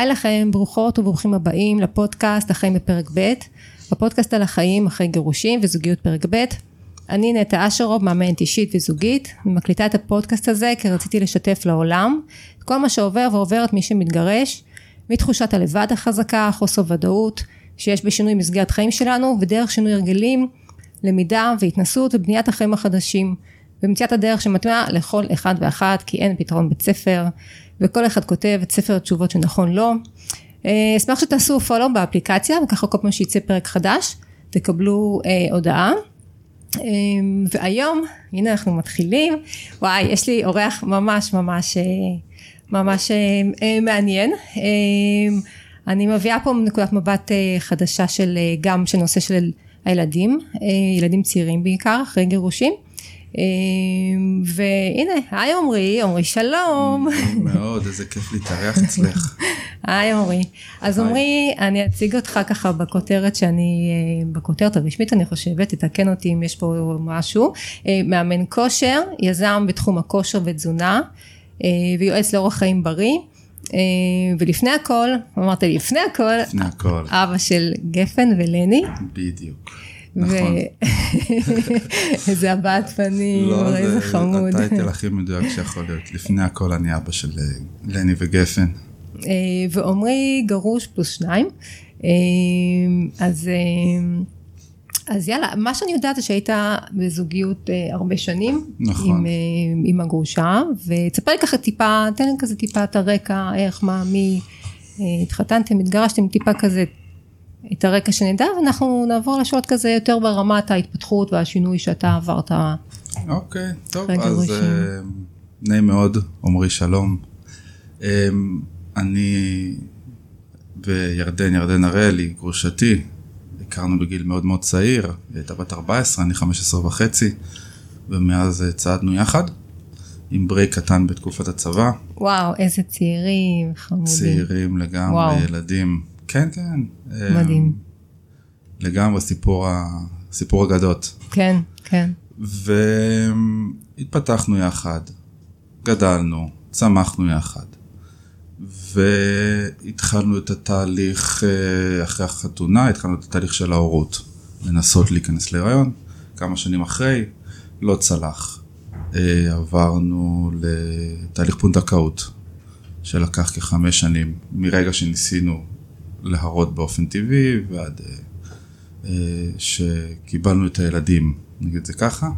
היי לכם, ברוכות וברוכים הבאים לפודקאסט החיים בפרק ב', הפודקאסט על החיים אחרי גירושים וזוגיות פרק ב'. אני נטע אשרוב, מאמנת אישית וזוגית, ומקליטה את הפודקאסט הזה כי רציתי לשתף לעולם את כל מה שעובר ועובר את מי שמתגרש, מתחושת הלבד החזקה, חוסר ודאות, שיש בשינוי מסגרת חיים שלנו, ודרך שינוי הרגלים, למידה והתנסות ובניית החיים החדשים, ומציאת הדרך שמתאימה לכל אחד ואחת, כי אין פתרון בית ספר, וכל אחד כותב את ספר התשובות שנכון לו. אה, אשמח שתעשו פולו באפליקציה, וככה כל פעם שיצא פרק חדש, תקבלו אה, הודעה. אה, והיום, הנה אנחנו מתחילים, וואי, יש לי אורח ממש ממש אה, ממש מעניין. אני מביאה פה נקודת מבט חדשה של גם של נושא של הילדים, ילדים צעירים בעיקר, אחרי גירושים. אמ, והנה, היי עמרי, עמרי שלום. מאוד, איזה כיף להתארח אצלך. היי עמרי. אז עמרי, אני אציג אותך ככה בכותרת שאני, אה, בכותרת הרשמית אני חושבת, תתקן אותי אם יש פה משהו. אה, מאמן כושר, יזם בתחום הכושר ותזונה, אה, ויועץ לאורח חיים בריא. ולפני הכל, אמרת לי לפני הכל, לפני הכל, אבא של גפן ולני. בדיוק. נכון. איזה הבעת פנים, לא, איזה חמוד. זה הטייטל הכי מדויק שיכול להיות. לפני הכל אני אבא של אה, לני וגפן. אה, ועומרי גרוש פלוס שניים. אה, אז, אז יאללה, מה שאני יודעת זה שהיית בזוגיות הרבה שנים. נכון. עם, עם הגרושה, ותספר לי ככה טיפה, תן לי כזה טיפה את הרקע, איך, מה, מי, התחתנתם, התגרשתם, טיפה כזה את הרקע שנדע, ואנחנו נעבור לשאלות כזה יותר ברמת ההתפתחות והשינוי שאתה עברת. אוקיי, okay, טוב, אז uh, נעים מאוד, עמרי שלום. Um, אני וירדן, ירדן הראל, היא גרושתי, הכרנו בגיל מאוד מאוד צעיר, היא הייתה בת 14, אני 15 וחצי, ומאז צעדנו יחד. עם ברייק קטן בתקופת הצבא. וואו, איזה צעירים, חמודים. צעירים לגמרי, וואו. ילדים. כן, כן. מדהים. אמ, לגמרי סיפור, סיפור אגדות. כן, כן. והתפתחנו יחד, גדלנו, צמחנו יחד. והתחלנו את התהליך אה, אחרי החתונה, התחלנו את התהליך של ההורות. לנסות להיכנס להיריון, כמה שנים אחרי, לא צלח. אה, עברנו לתהליך פונדקאות, שלקח כחמש שנים, מרגע שניסינו להרות באופן טבעי ועד אה, אה, שקיבלנו את הילדים, נגיד זה ככה.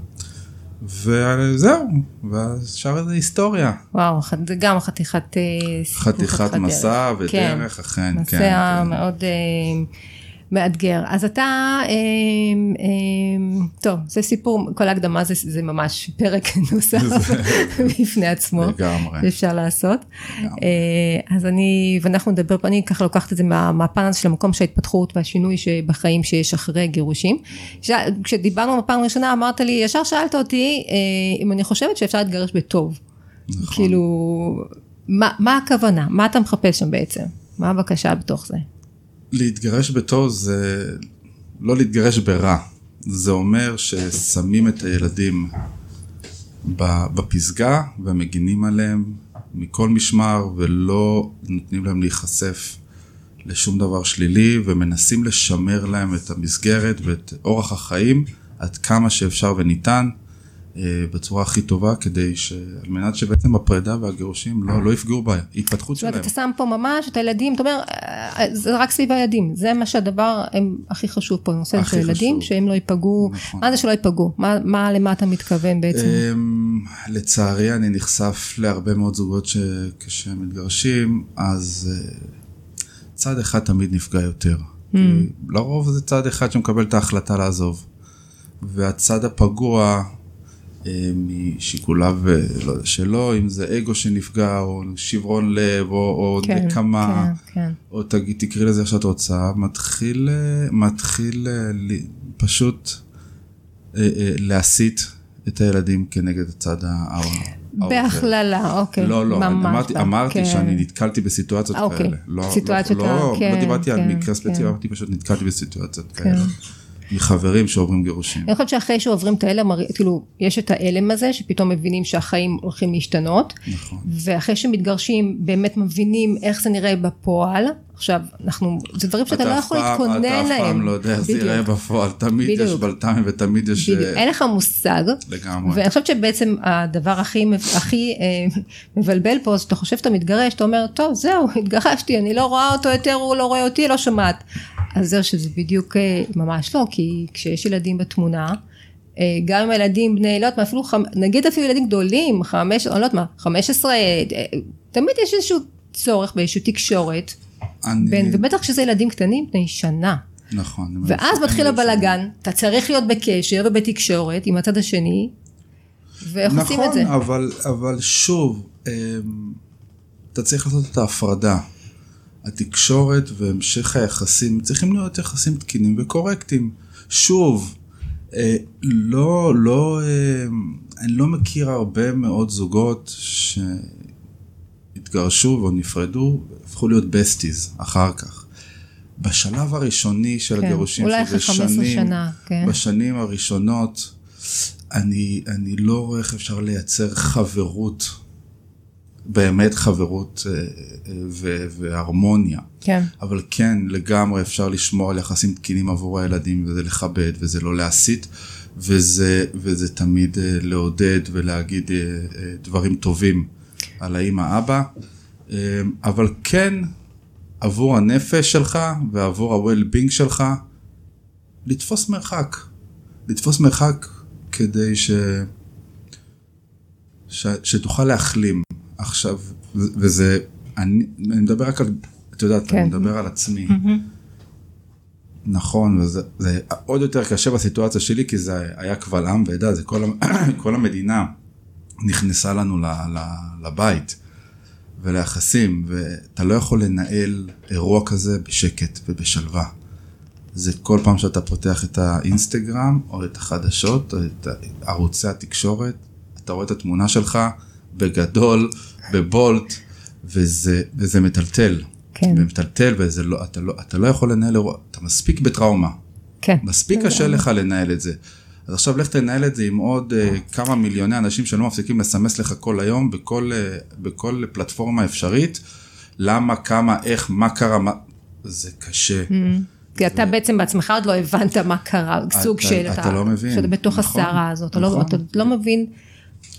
וזהו, והשאר זה היסטוריה. וואו, זה גם חתיכת אה, חתיכת מסע ודרך, כן, אכן, כן. מסע כן. מאתגר. אז אתה, אה, אה, טוב, זה סיפור, כל ההקדמה זה, זה ממש פרק נוסף בפני עצמו. לגמרי. שאפשר לעשות. לגמרי. אה, אז אני, ואנחנו נדבר, אני ככה לוקחת את זה מה, מהפן הזה של המקום של ההתפתחות והשינוי שבחיים שיש אחרי גירושים. כשדיברנו בפעם הראשונה אמרת לי, ישר שאלת אותי אה, אם אני חושבת שאפשר להתגרש בטוב. נכון. כאילו, מה, מה הכוונה? מה אתה מחפש שם בעצם? מה הבקשה בתוך זה? להתגרש בטוב זה לא להתגרש ברע, זה אומר ששמים את הילדים בפסגה ומגינים עליהם מכל משמר ולא נותנים להם להיחשף לשום דבר שלילי ומנסים לשמר להם את המסגרת ואת אורח החיים עד כמה שאפשר וניתן בצורה הכי טובה כדי ש... על מנת שבעצם הפרידה והגירושים לא, לא יפגעו בהתפתחות שלהם. זאת אומרת, אתה שם פה ממש את הילדים, אתה אומר, אה, זה רק סביב הילדים, זה מה שהדבר הם, הכי חשוב פה, נושא של הילדים, שהם לא ייפגעו, נכון. מה זה שלא ייפגעו? מה, מה, למה אתה מתכוון בעצם? אמ, לצערי אני נחשף להרבה מאוד זוגות שכשהם מתגרשים, אז אה, צד אחד תמיד נפגע יותר. Mm. לרוב זה צד אחד שמקבל את ההחלטה לעזוב. והצד הפגוע אה, משיקוליו אה, לא שלו, אם זה אגו שנפגע, או שברון לב, או, או כן, נקמה, כן, כן. או תגיד, תקראי לזה איך שאת רוצה, מתחיל, אה, מתחיל פשוט להסית את הילדים כנגד הצד האחר. בהכללה, אוקיי. לא, לא, ממש אמרתי, לא, אמרתי כן. שאני נתקלתי בסיטואציות אוקיי. כאלה. לא, סיטואציות, לא, לא, כן, לא דיברתי כן, על מקרה ספציפי, כן. אמרתי פשוט נתקלתי בסיטואציות כן. כאלה. מחברים שעוברים גירושים. אני חושבת שאחרי שעוברים את ההלם, כאילו, יש את ההלם הזה, שפתאום מבינים שהחיים הולכים להשתנות. נכון. ואחרי שמתגרשים, באמת מבינים איך זה נראה בפועל. עכשיו, אנחנו, זה דברים שאתה לא יכול להתכונן להם. אתה אף פעם לא יודע איך זה. ייראה בפועל, תמיד יש בדיוק. בלת"מים ותמיד יש... בדיוק, אה, אין לך מושג. לגמרי. ואני חושבת שבעצם הדבר הכי, הכי אה, מבלבל פה, זה שאתה חושב שאתה מתגרש, אתה אומר, טוב, זהו, התגרשתי, אני לא רואה אותו יותר, הוא לא רואה אותי, לא שומעת. אז זהו, שזה בדיוק אה, ממש לא, כי כשיש ילדים בתמונה, אה, גם אם הילדים בני, לא יודעת מה, אפילו, נגיד אפילו ילדים גדולים, חמש, אני לא יודעת מה, חמש עשרה, אה, תמיד יש איזשהו צורך באיזושהי תקשורת, אני- בין, ובטח כשזה ילדים קטנים, בני שנה. נכון. ואז. מתחיל. הבלגן, אתה צריך להיות בקשר ובתקשורת עם הצד השני, ואיך עושים את זה? נכון, אבל, אבל שוב, אתה צריך לעשות את ההפרדה. התקשורת והמשך היחסים צריכים להיות יחסים תקינים וקורקטים. שוב, אה, לא, לא, אה, אני לא מכיר הרבה מאוד זוגות שהתגרשו או נפרדו, הפכו להיות בסטיז אחר כך. בשלב הראשוני של כן, הגירושים, אולי אחרי 15 שנים, שנה, כן. בשנים הראשונות, אני, אני לא רואה איך אפשר לייצר חברות, באמת חברות אה, אה, והרמוניה. כן. אבל כן, לגמרי אפשר לשמור על יחסים תקינים עבור הילדים, וזה לכבד, וזה לא להסית, וזה, וזה תמיד אה, לעודד ולהגיד דברים טובים על האמא אבא, אבל כן, עבור הנפש שלך ועבור ה-well-being שלך, לתפוס מרחק. לתפוס מרחק כדי ש... ש... שתוכל להחלים. עכשיו, וזה, אני, אני מדבר רק על, את יודעת, כן. אני מדבר על עצמי. נכון, וזה זה עוד יותר קשה בסיטואציה שלי, כי זה היה קבל עם ועדה, זה כל, כל המדינה נכנסה לנו ל, ל, לבית וליחסים, ואתה לא יכול לנהל אירוע כזה בשקט ובשלווה. זה כל פעם שאתה פותח את האינסטגרם, או את החדשות, או את ערוצי התקשורת, אתה רואה את התמונה שלך בגדול, בבולט, וזה, וזה מטלטל. כן. ומטלטל, וזה לא, אתה, לא, אתה לא יכול לנהל אירוע, אתה מספיק בטראומה. כן. מספיק קשה לך לנהל את זה. אז עכשיו לך תנהל את זה עם עוד uh, כמה מיליוני אנשים שלא מפסיקים לסמס לך כל היום, בכל, uh, בכל פלטפורמה אפשרית, למה, כמה, איך, מה קרה, מה... זה קשה. כי אתה בעצם בעצמך עוד לא הבנת מה קרה, סוג אתה- של... אתה לא מבין. שאתה בתוך נכון, הסערה הזאת, אתה לא- נכון. אתה לא מבין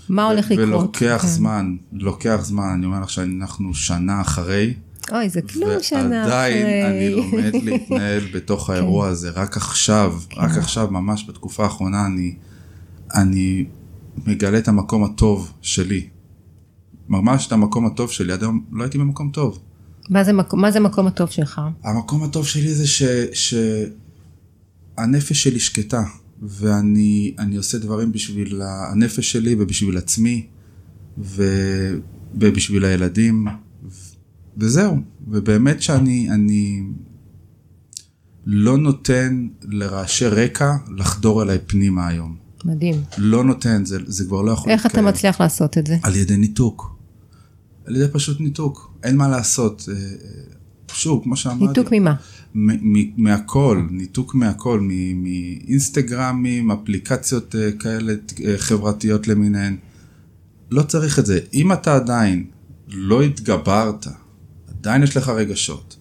מה הולך לקרות. ולוקח כן. זמן, לוקח זמן, אני אומר לך שאנחנו שנה אחרי, אוי, זה כלום שנה ועדיין אני אחרי. לומד להתנהל בתוך האירוע הזה, רק עכשיו, רק עכשיו, ממש בתקופה האחרונה, אני, אני מגלה את המקום הטוב שלי. ממש את המקום הטוב שלי, עד היום לא הייתי במקום טוב. מה זה מקום- מה זה המקום הטוב שלך? המקום הטוב שלי זה ש, שהנפש שלי שקטה, ואני אני עושה דברים בשביל הנפש שלי ובשביל עצמי, ובשביל הילדים, וזהו. ובאמת שאני אני לא נותן לרעשי רקע לחדור אליי פנימה היום. מדהים. לא נותן, זה, זה כבר לא יכול איך אתה להתקיים. מצליח לעשות את זה? על ידי ניתוק. על ידי פשוט ניתוק. אין מה לעשות. שוב, כמו שאמרתי. ניתוק ממה? מהכל, ניתוק מהכל, מאינסטגרמים, אפליקציות אה, כאלה אה, חברתיות למיניהן. לא צריך את זה. אם אתה עדיין לא התגברת, עדיין יש לך רגשות,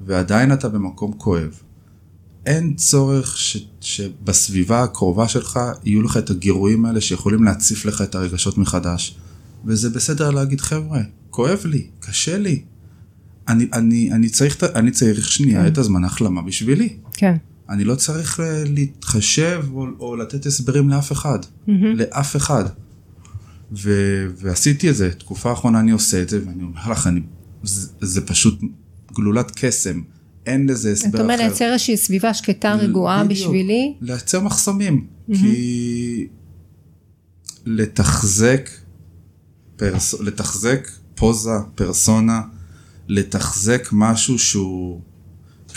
ועדיין אתה במקום כואב, אין צורך ש, שבסביבה הקרובה שלך יהיו לך את הגירויים האלה שיכולים להציף לך את הרגשות מחדש. וזה בסדר להגיד, חבר'ה, כואב לי, קשה לי. אני, אני, אני, צריך, אני צריך שנייה את הזמן החלמה בשבילי. כן. אני לא צריך אה, להתחשב או, או לתת הסברים לאף אחד. לאף אחד. ו, ועשיתי את זה, תקופה האחרונה אני עושה את זה, ואני אומר לך, אני, זה, זה פשוט גלולת קסם. אין לזה הסבר אחר. אתה אומר לייצר איזושהי סביבה שקטה, רגועה בדיוק. בשבילי? לייצר מחסומים, כי לתחזק, פרס... לתחזק פוזה, פרסונה, לתחזק משהו שהוא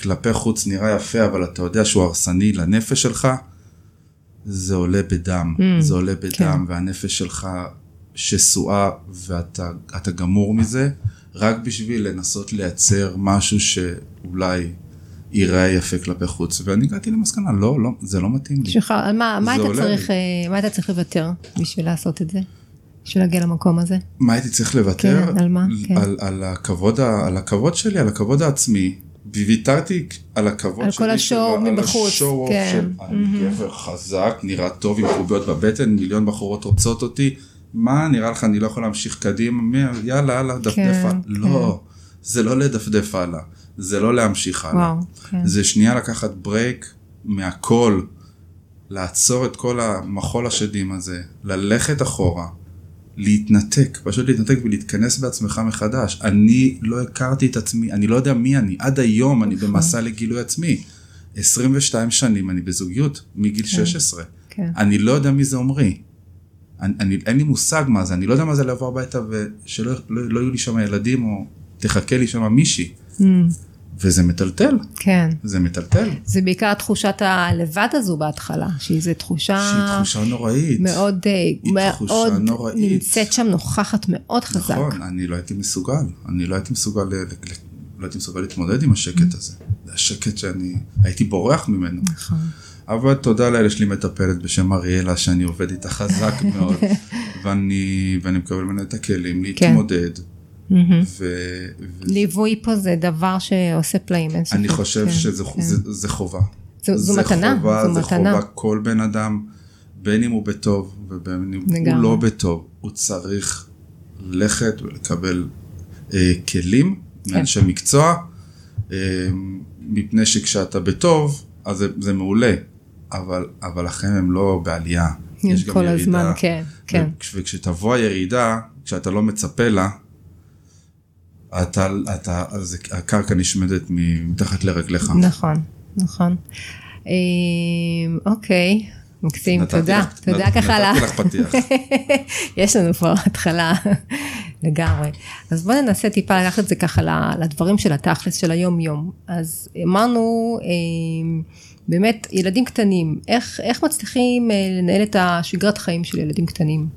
כלפי חוץ נראה יפה, אבל אתה יודע שהוא הרסני לנפש שלך, זה עולה בדם, זה עולה בדם, כן. והנפש שלך שסועה ואתה אתה גמור מזה, רק בשביל לנסות לייצר משהו שאולי ייראה יפה כלפי חוץ, ואני הגעתי למסקנה, לא, לא, זה לא מתאים לי. על מה, מה אתה צריך. אה, מה אתה צריך לוותר בשביל לעשות את זה? בשביל להגיע למקום הזה? מה הייתי צריך לוותר? כן, על מה? כן. על, על, הכבוד, על הכבוד שלי, על הכבוד העצמי. ויתרתי על הכבוד על שלי. כל השואו של- על מבחוץ, השואו כן. של אני גבר חזק, נראה טוב עם קוביות בבטן, מיליון בחורות רוצות אותי. מה נראה לך, אני לא יכול להמשיך קדימה? יאללה, יאללה, דפדף כן, הלאה. לא, זה לא לדפדף הלאה. זה לא להמשיך הלאה. וואו, כן. זה שנייה לקחת ברייק מהכל, לעצור את כל המחול השדים הזה, ללכת אחורה, להתנתק, פשוט להתנתק ולהתכנס בעצמך מחדש. אני לא הכרתי את עצמי, אני לא יודע מי אני, עד היום אני במסע לגילוי עצמי. 22 שנים אני בזוגיות, מגיל 16. כן. אני לא יודע מי זה עמרי. אני, אני, אין לי מושג מה זה, אני לא יודע מה זה לבוא הביתה ושלא לא, לא יהיו לי שם ילדים או תחכה לי שם מישהי. Mm, וזה מטלטל, כן. זה מטלטל. זה בעיקר תחושת הלבד הזו בהתחלה, שהיא זו תחושה שהיא תחושה נוראית. מאוד, אה, מאוד נוראית. נמצאת שם נוכחת מאוד חזק. נכון, אני לא הייתי מסוגל, אני לא הייתי מסוגל, ל- לא הייתי מסוגל להתמודד עם השקט הזה. זה השקט שאני הייתי בורח ממנו. נכון. אבל תודה לאל, יש לי מטפלת בשם אריאלה, שאני עובד איתה חזק מאוד, ואני, ואני מקבל ממנה את הכלים להתמודד. מהמם. ו... ו... ליווי פה זה דבר שעושה פלאים, אין ספק. אני חושב כן, שזה כן. זה, זה חובה. זו- זו זה מתנה, זו זה מתנה. חובה כל בן אדם, בין אם הוא בטוב ובין אם. הוא לא בטוב, הוא צריך ללכת ולקבל אה, כלים כן. מאנשי מקצוע, אה, מפני שכשאתה בטוב, אז זה, זה מעולה, אבל, אבל החיים הם לא בעלייה. יש גם כל ירידה. הזמן, כן, כן. וכש- וכשתבוא הירידה, כשאתה לא מצפה לה, אתה, אתה, אז הקרקע נשמדת מתחת לרגליך. נכון, נכון. אה, אוקיי, מקסים, תודה. לך- תודה ככה ל... נתתי לך פתיח. יש לנו פה התחלה לגמרי. אז בואו ננסה טיפה לקחת את זה ככה לדברים של התכלס של היום יום. אז אמרנו, אה, באמת, ילדים קטנים, איך, איך מצליחים אה, לנהל את השגרת חיים של ילדים קטנים?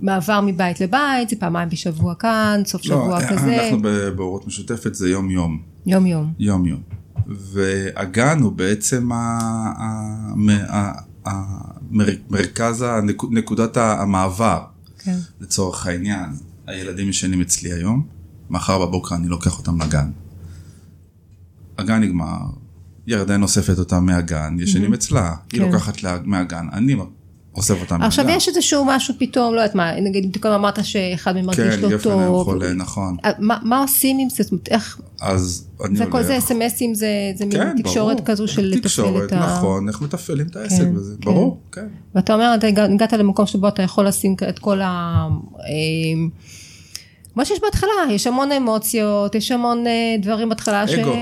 מעבר מבית לבית, זה פעמיים בשבוע כאן, סוף שבוע לא, כזה, אנחנו ב- בהורות משותפת זה יום יום, יום יום. יום יום. והגן הוא בעצם מרכז, נקודת המעבר כן, לצורך העניין. הילדים ישנים אצלי היום, מחר בבוקר אני לוקח אותם לגן. הגן נגמר, ירדן אוספת אותם מהגן, ישנים אצלה, היא כן. לוקחת לה- מהגן, אני אוסף אותם. עכשיו יש איזשהו משהו פתאום, לא יודעת מה, נגיד אם קודם אמרת שאחד מהם מרגיש כן, לא גפן היום טוב, חולה, נכון. אה, מה, מה עושים עם זה? איך, אז אני זה הולך. זה אסמסים, זה, זה מין כן, תקשורת ברור. כזו של לתפעל תקשורת, את ה... נכון, איך מתפעלים את העסק כן, וזה, כן. ברור, כן. ואתה אומר, אתה הגע- הגעת למקום שבו אתה יכול לשים את כל ה... אה, כמו שיש בהתחלה, יש המון אמוציות, יש המון אה, דברים בהתחלה ש... אגו.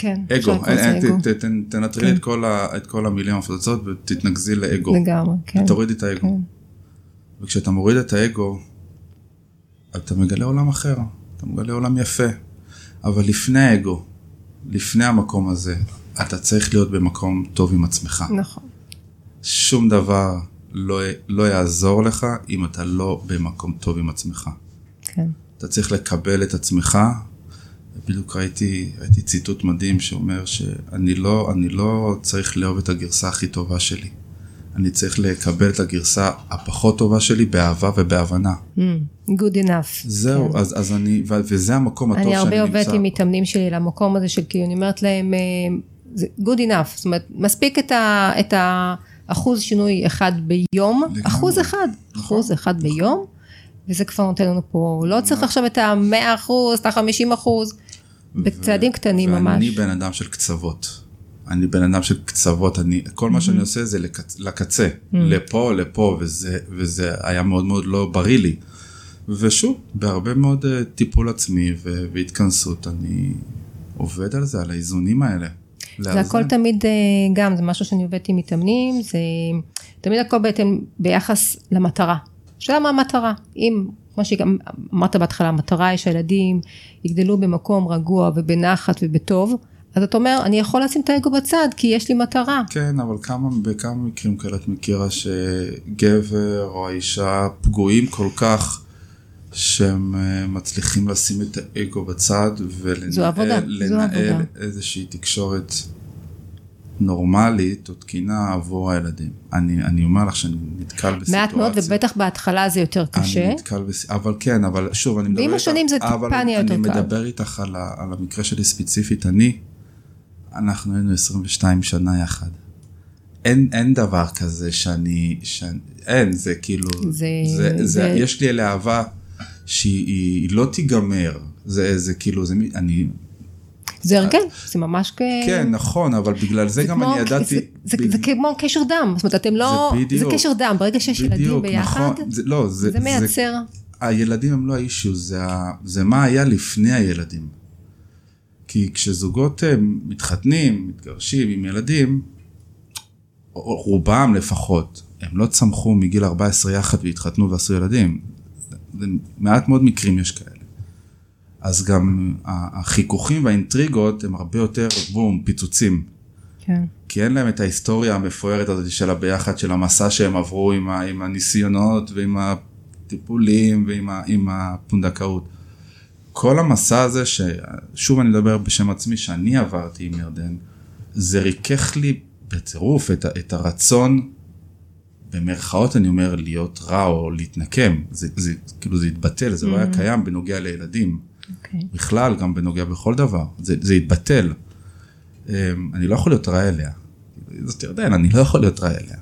כן, אגו, ת- ת- תנטרלי את כל ה- את כל המילים המפוצצות ותתנקזי לאגו. לגמרי, כן. תורידי את האגו. כן. וכשאתה מוריד את האגו, אתה מגלה עולם אחר, אתה מגלה עולם יפה. אבל לפני האגו, לפני המקום הזה, אתה צריך להיות במקום טוב עם עצמך. נכון. שום דבר לא, לא יעזור לך אם אתה לא במקום טוב עם עצמך. כן. אתה צריך לקבל את עצמך. בדיוק ראיתי, ראיתי ציטוט מדהים שאומר שאני לא, אני לא צריך לאהוב את הגרסה הכי טובה שלי. אני צריך לקבל את הגרסה הפחות טובה שלי באהבה ובהבנה. Mm, good enough. זהו, אז, אז אני, וזה המקום הטוב אני שאני הרבה נמצא. עובדת עם מתאמנים שלי למקום הזה של כאילו אני אומרת להם אה, זה good enough זאת אומרת מספיק את, ה, את האחוז שינוי אחד ביום לגמרי. אחוז אחד נכון. אחוז אחד ביום וזה כבר נותן לנו פה לא צריך עכשיו את המאה אחוז את החמישים אחוז בצעדים קטנים ואני ממש בן אדם של קצוות. אני בן אדם של קצוות, אני, כל מה שאני עושה זה לקצ, לקצה, לפה, לפה, וזה, וזה היה מאוד מאוד לא בריא לי. ושוב, בהרבה מאוד אה, טיפול עצמי ו- והתכנסות, אני עובד על זה, על האיזונים האלה. זה הכל תמיד אה, גם זה משהו שאני עובדת עם מתאמנים זה תמיד הכל בהתאם ביחס למטרה. השאלה מה המטרה אם כמו שגם אמרת בהתחלה המטרה היא שהילדים יגדלו במקום רגוע ובנחת ובטוב אז אתה אומר אני יכול לשים את האגו בצד כי יש לי מטרה. כן, אבל כמה, בכמה מקרים כאלה את מכירה שגבר או האישה פגועים כל כך שהם אה, מצליחים לשים את האגו בצד ולנהל. איזושהי תקשורת נורמלית או תקינה עבור הילדים. אני, אני אומר לך שאני נתקל בסיטואציה. מעט מאוד, ובטח בהתחלה זה יותר קשה. אני נתקל בס... אבל כן, אבל שוב, אני מדבר ועם השנים זה אבל טיפה נהיה יותר אני קל. מדבר איתך על, ה... על המקרה שלי ספציפית, אני, אנחנו היינו 22 שנה יחד. אין, אין דבר כזה שאני, שאני, אין, זה כאילו, זה- זה, זה, זה- יש לי אליה אהבה שהיא היא לא תיגמר, זה, זה כאילו, זה, אני, זה הרגל, זה ממש כ... כן, נכון, אבל בגלל זה, גם כמו- אני ידעתי, זה, זה, בג- זה כמו קשר דם, זאת אומרת, אתם לא... זה בדיוק. זה קשר דם, ברגע שיש ילדים ביחד, נכון, זה, לא, זה, זה מייצר... הילדים הם לא האישיו, זה, ה- זה מה היה לפני הילדים. כי כשזוגות אה, מתחתנים, מתגרשים עם ילדים, רובם לפחות, הם לא צמחו מגיל 14 יחד והתחתנו ועשו ילדים. מעט מאוד מקרים יש כאלה. אז גם החיכוכים והאינטריגות הם הרבה יותר, בום, פיצוצים. כן. כי אין להם את ההיסטוריה המפוארת הזאת של הביחד, של המסע שהם עברו עם, ה, עם הניסיונות ועם הטיפולים ועם ה, עם הפונדקאות. כל המסע הזה, ששוב אני מדבר בשם עצמי, שאני עברתי עם ירדן, זה ריכך לי בטירוף את, את הרצון, במרכאות אני אומר, להיות רע או להתנקם. זה, זה כאילו זה התבטל, זה לא היה קיים בנוגע לילדים. אוקיי. בכלל, גם בנוגע בכל דבר. זה, זה התבטל. אמ, אני לא יכול להיות רע אליה. זאת ירדן, אני לא יכול להיות רע אליה.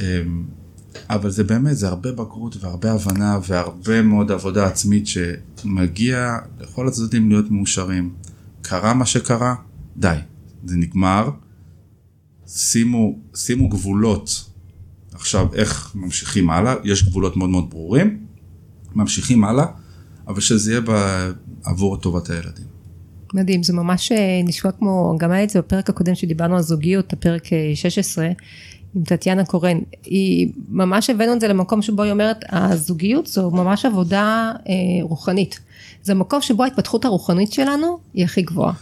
אמ, אבל זה באמת, זה הרבה בגרות והרבה הבנה והרבה מאוד עבודה עצמית שמגיע לכל הצדדים להיות מאושרים. קרה מה שקרה, די, זה נגמר. שימו, שימו גבולות. עכשיו, איך ממשיכים הלאה? יש גבולות מאוד מאוד ברורים, ממשיכים הלאה, אבל שזה יהיה עבור טובת הילדים. מדהים, זה ממש אה, נשמע כמו, גם היה את זה בפרק הקודם שדיברנו על זוגיות, הפרק אה, 16, עם טטיאנה קורן. היא, ממש הבאנו את זה למקום שבו היא אומרת, הזוגיות זו ממש עבודה אה, רוחנית. זה מקום שבו ההתפתחות הרוחנית שלנו היא הכי גבוהה.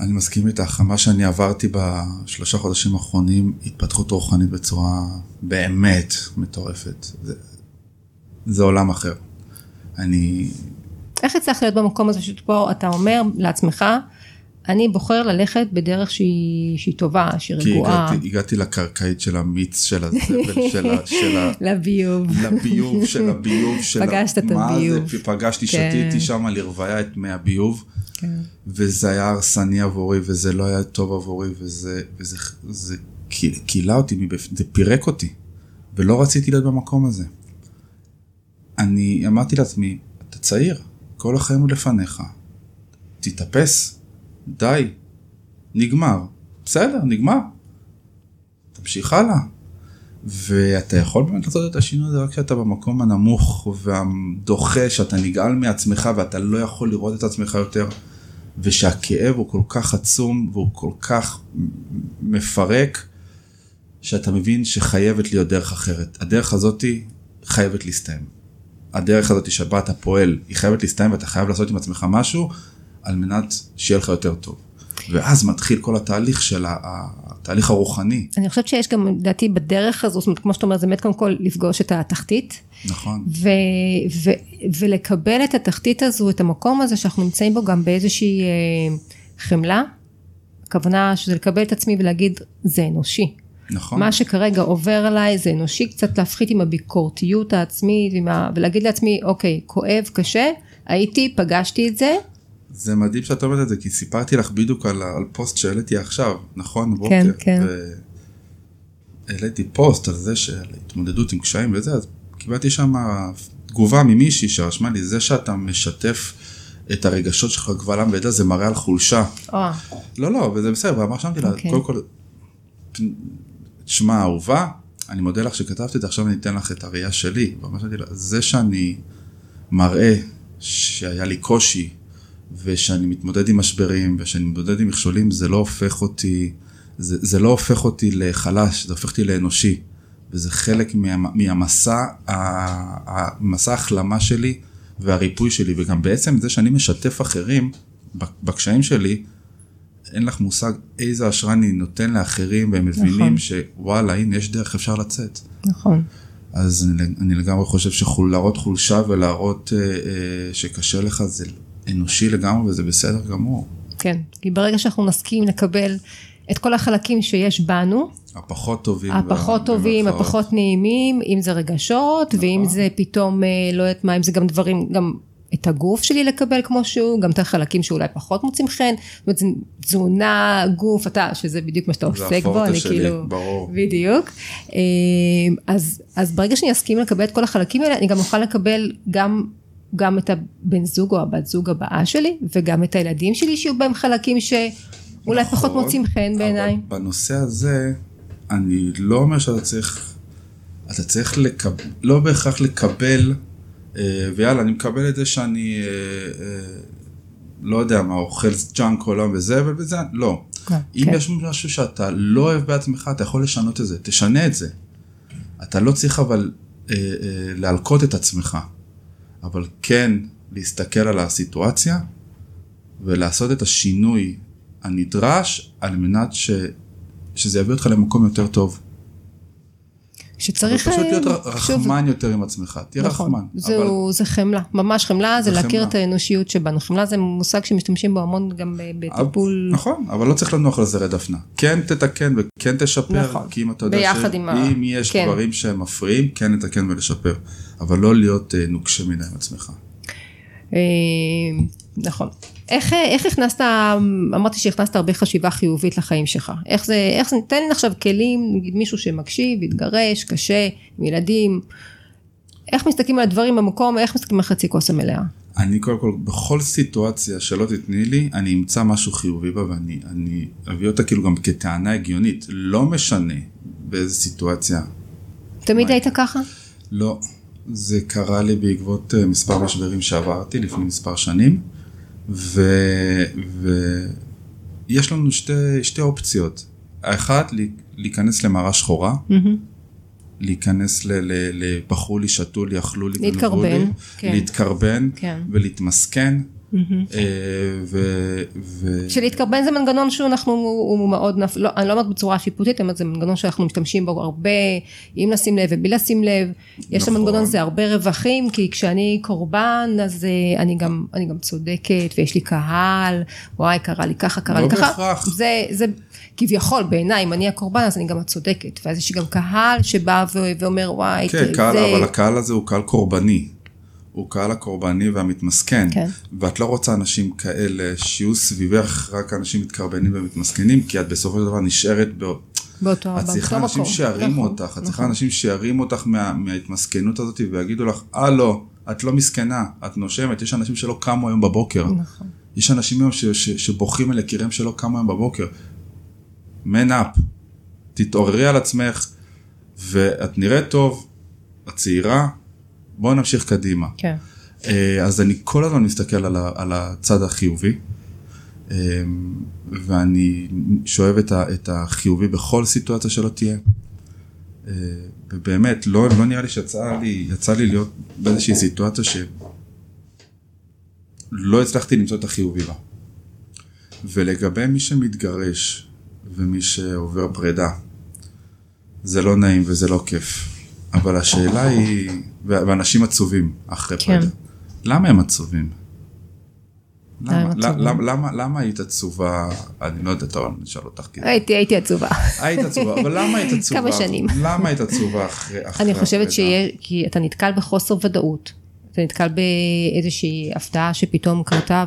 אני מסכים איתך, מה שאני עברתי בשלושה חודשים האחרונים, התפתחות רוחנית בצורה באמת מטורפת. זה, זה עולם אחר. אני, איך הצלחת להיות במקום הזה שבו אתה אומר לעצמך, אני בוחר ללכת בדרך שהיא, שהיא טובה, שהיא כי רגועה, הגעתי, הגעתי לקרקעית של המיץ של הזבל, של, ה- של, ה- לביוב. לביוב של הביוב של ה- פגשת את מה הביוב. זה, פגשתי, כן. שתיתי שם לרוויה את מי הביוב, כן. וזה היה הרסני עבורי, וזה לא היה טוב עבורי, וזה, וזה זה קי- קילע אותי מבפנים, זה פירק אותי, ולא רציתי להיות במקום הזה. אני אמרתי לעצמי, אתה צעיר, כל החיים הוא לפניך, תתאפס, די, נגמר, בסדר, נגמר, תמשיך הלאה. ואתה יכול באמת לעשות את השינוי הזה רק כשאתה במקום הנמוך והדוחה, שאתה נגעל מעצמך ואתה לא יכול לראות את עצמך יותר, ושהכאב הוא כל כך עצום והוא כל כך מפרק, שאתה מבין שחייבת להיות דרך אחרת. הדרך הזאתי חייבת להסתיים. הדרך הזאתי שבה אתה פועל, היא חייבת להסתיים ואתה חייב לעשות עם עצמך משהו, על מנת שיהיה לך יותר טוב. ואז מתחיל כל התהליך של התהליך הרוחני, אני חושבת שיש גם לדעתי בדרך הזו, זאת אומרת כמו שאתה אומר זה באמת קודם כל לפגוש את התחתית נכון? ו, ו, ולקבל את התחתית הזו, את המקום הזה שאנחנו נמצאים בו גם באיזושהי אה, חמלה, הכוונה שזה לקבל את עצמי ולהגיד זה אנושי, נכון. מה שכרגע עובר עליי זה אנושי, קצת להפחית עם הביקורתיות העצמית ה, ולהגיד לעצמי אוקיי כואב קשה, הייתי, פגשתי את זה, זה מדהים שאת אומרת את זה, כי סיפרתי לך בדיוק על, על פוסט שהעליתי עכשיו, נכון? בוקר. כן, כן. העליתי פוסט על זה של התמודדות עם קשיים וזה, אז קיבלתי שם תגובה ממישהי שרשמה לי, זה שאתה משתף את הרגשות שלך קבל עם ועדה, זה מראה על חולשה. או, לא, לא, וזה בסדר, ואמר שמתי לה, אוקיי. קודם כל, תשמע אהובה, אני מודה לך שכתבת את זה, עכשיו אני אתן לך את הראייה שלי. ואמר שמתי לה, זה שאני מראה שהיה לי קושי, ושאני מתמודד עם משברים, ושאני מתמודד עם מכשולים, זה לא הופך אותי, זה, זה לא הופך אותי לחלש, זה הופך אותי לאנושי. וזה חלק מה, מהמסע, המסע ההחלמה שלי והריפוי שלי, וגם בעצם זה שאני משתף אחרים בקשיים שלי, אין לך מושג איזה השראה אני נותן לאחרים, והם מבינים נכון. שוואלה, הנה יש דרך, אפשר לצאת. נכון. אז אני, אני לגמרי חושב שלהראות חולשה ולהראות אה, אה, שקשה לך זה אנושי לגמרי וזה בסדר גמור. כן, כי ברגע שאנחנו נסכים לקבל את כל החלקים שיש בנו, הפחות טובים. הפחות וה- טובים. הפחות נעימים, אם זה רגשות, נכון. ואם זה פתאום, אה, לא יודעת מה, אם זה גם דברים, גם את הגוף שלי לקבל כמו שהוא, גם את החלקים שאולי פחות מוצאים חן, זאת אומרת, תזונה, גוף, אתה, שזה בדיוק מה שאתה עוסק בו, אני שלי, כאילו, ברור. בדיוק. אה, אז, אז ברגע שאני אסכים לקבל את כל החלקים האלה, אני גם אוכל לקבל גם, גם את הבן זוג או הבת זוג הבאה שלי, וגם את הילדים שלי, שיהיו בהם חלקים שאולי נכון, פחות מוצאים חן בעיניי. אבל בנושא הזה, אני לא אומר שאתה צריך, אתה צריך לקבל, לא בהכרח לקבל, ויאללה, אני מקבל את זה שאני, אה, אה, לא יודע מה, אוכל ג'אנק או לא וזה וזה, לא. כן, אם כן. יש משהו שאתה לא אוהב בעצמך, אתה יכול לשנות את זה, תשנה את זה. אתה לא צריך אבל אה, אה, להלקות את עצמך, אבל כן להסתכל על הסיטואציה ולעשות את השינוי הנדרש על מנת ש, שזה יביא אותך למקום יותר טוב. שצריך, פשוט אה, להיות שוב, רחמן יותר עם עצמך, תהיה נכון, רחמן. זהו, זה חמלה, ממש חמלה, זה זה להכיר חמלה. את האנושיות שבנו. חמלה זה מושג שמשתמשים בו המון גם בטיפול, נכון, אבל לא צריך לנוח על זרי דפנה. כן תתקן וכן תשפר, נכון. כי אם אתה יודע ה- שאם יש כן. דברים שהם מפריעים, כן לתקן ולשפר. אבל לא להיות אה, נוקשה מדי עם עצמך. אה, נכון. איך, אה, איך הכנסת, אמרתי שהכנסת הרבה חשיבה חיובית לחיים שלך, איך זה, איך זה, תן עכשיו כלים, נגיד מישהו שמקשיב, התגרש, קשה, עם ילדים, איך מסתכלים על הדברים במקום, איך מסתכלים על חצי כוס המלאה. אני קודם כל, בכל סיטואציה שלא תתני לי, אני אמצא משהו חיובי בה ואני אני אביא אותה כאילו גם כטענה הגיונית. לא משנה באיזה סיטואציה. תמיד? היית ככה? לא. זה קרה לי בעקבות אה, מספר משברים שעברתי לפני מספר שנים, ויש לנו שתי, שתי אופציות. האחת, להיכנס למערה שחורה, להיכנס ל- ל- לפחו לי, שתו לי, אכלו לי, גנבו להתקרבן, לי, כן. להתקרבן כן. ולהתמסכן. אה, ו- שלהתקרבן זה מנגנון שהוא אנחנו, הוא מאוד. לא, אני לא אומרת בצורה שיפוטית, אומרת זה מנגנון שאנחנו משתמשים בו הרבה, אם לשים לב ובלי לשים לב, יש נכון. למנגנון הזה הרבה רווחים, כי כשאני קורבן אז אה, אני גם, אני גם צודקת ויש לי קהל, וואי קרה לי ככה, קרה לא לי ככה, בהכרח. זה, זה כביכול בעיניי, אם אני הקורבן אז אני גם הצודקת, ואז יש לי גם קהל שבא. ואומר וואי, כן, זה... קהל, אבל הקהל הזה הוא קהל קורבני. הוא קהל הקורבני והמתמסכן. כן. ואת לא רוצה אנשים כאלה שיהיו סביבך רק אנשים מתקרבנים ומתמסכנים, כי את בסופו של דבר נשארת ב... באותו, את צריכה אנשים מקום. שירימו נכון, אותך, את נכון. צריכה אנשים שירימו אותך מה, מההתמסכנות הזאת ויגידו לך, אה לא, את לא מסכנה, את נושמת, יש אנשים שלא קמו היום בבוקר. נכון. יש אנשים היום ש, ש, שבוכים על יקיריהם שלא קמו היום בבוקר. man up, תתעוררי על עצמך, ואת נראית טוב, את צעירה, בואו נמשיך קדימה. כן. אה, אז אני כל הזמן מסתכל על, ה, על הצד החיובי, אה, ואני שואב את, ה, את החיובי בכל סיטואציה שלא תהיה. אה, ובאמת, לא, לא נראה לי שיצא לי, יצא לי להיות באיזושהי סיטואציה שלא הצלחתי למצוא את החיובי בה. ולגבי מי שמתגרש ומי שעובר פרידה, זה לא נעים וזה לא כיף. אבל השאלה היא, ואנשים עצובים אחרי כן. פרידה. למה הם עצובים? למה היית עצובה, אני לא יודע, אבל אני אשאל אותך, כי הייתי, הייתי עצובה. היית עצובה, אבל למה היית עצובה? כמה שנים. למה היית עצובה אחרי אני חושבת? שיהיה, כי אתה נתקל בחוסר ודאות, אתה נתקל באיזושהי הפתעה שפתאום קרתה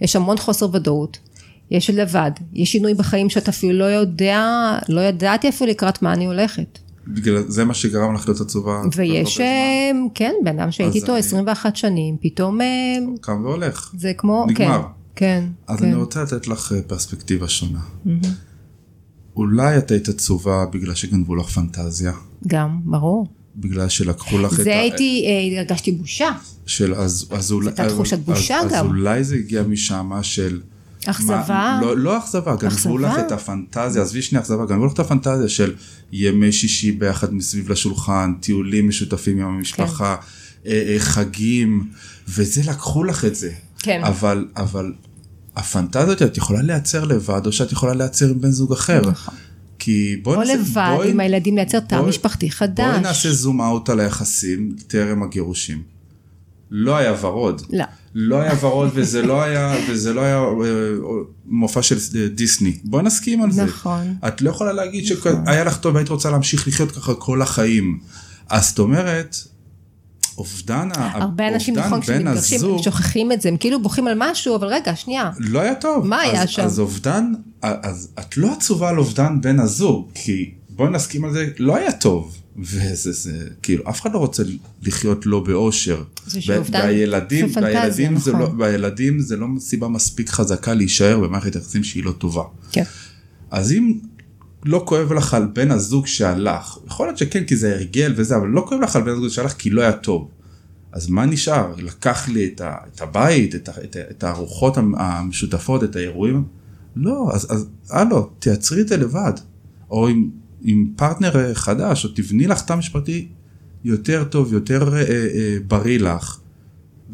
ויש המון חוסר ודאות, יש לבד, יש שינוי בחיים שאתה אפילו לא יודע, לא ידעתי אפילו לקראת מה אני הולכת. בגלל זה מה שגרם לך להיות עצובה. ויש, כל הרבה אה, כן, בן אדם שהייתי איתו אני- 21 שנים, פתאום אה. קם והולך. זה כמו, נגמר. כן, כן, אז כן. אני רוצה לתת לך אה, פרספקטיבה שונה. אולי את היית עצובה בגלל שגנבו לך פנטזיה, גם, ברור. בגלל שלקחו לך את ה... זה הייתי, הרגשתי בושה, של אז, אז אולי... הייתה תחושת בושה אז, גם. אז אולי זה הגיע משם של... אכזבה. לא, לא אכזבה, גנבו? לך את הפנטזיה, עזבי שנייה אכזבה, גנבו לך את הפנטזיה של ימי שישי ביחד מסביב לשולחן, טיולים משותפים עם המשפחה, כן. אה, אה, חגים, וזה לקחו לך את זה. כן. אבל, אבל הפנטזיות את יכולה לייצר לבד, או שאת יכולה לייצר עם בן זוג אחר. נכון. כי בואי או נעשה... לבד בואי- עם הילדים לייצר תא משפחתי חדש. בואי נעשה זום אאוט על היחסים טרם הגירושים. לא היה ורוד. לא. לא היה ורוד וזה לא היה, וזה לא היה אה, מופע של אה, דיסני. בואי נסכים על זה. נכון. את לא יכולה להגיד שהיה לך טוב והיית רוצה להמשיך לחיות ככה כל החיים. אז זאת אומרת, אובדן, הרבה אנשים נכון כשמתגרשים הזוג, שוכחים את זה, הם כאילו בוכים על משהו, אבל רגע, שנייה. לא היה טוב. מה היה אז, שם? אז אובדן, אז את לא עצובה על אובדן בן הזוג, כי בואי נסכים על זה, לא היה טוב. וזה, זה, כאילו, אף אחד לא רוצה לחיות לא באושר. זה שאובדן והילדים, זה פנטזיה, והילדים, זה נכון. לא, והילדים זה לא סיבה מספיק חזקה להישאר במערכת יחסים שהיא לא טובה. כן. אז אם לא כואב לך על בן הזוג שהלך, יכול להיות שכן כי זה הרגל וזה, אבל לא כואב לך על בן הזוג שהלך כי לא היה טוב. אז מה נשאר? לקח לי את, ה, את הבית, את, ה, את, ה- את הארוחות המ- המשותפות, את האירועים? לא, אז, הלו, תייצרי את זה לבד. או עם, עם פרטנר חדש, או תבני לך תא משפטי יותר טוב, יותר אה, אה, בריא לך,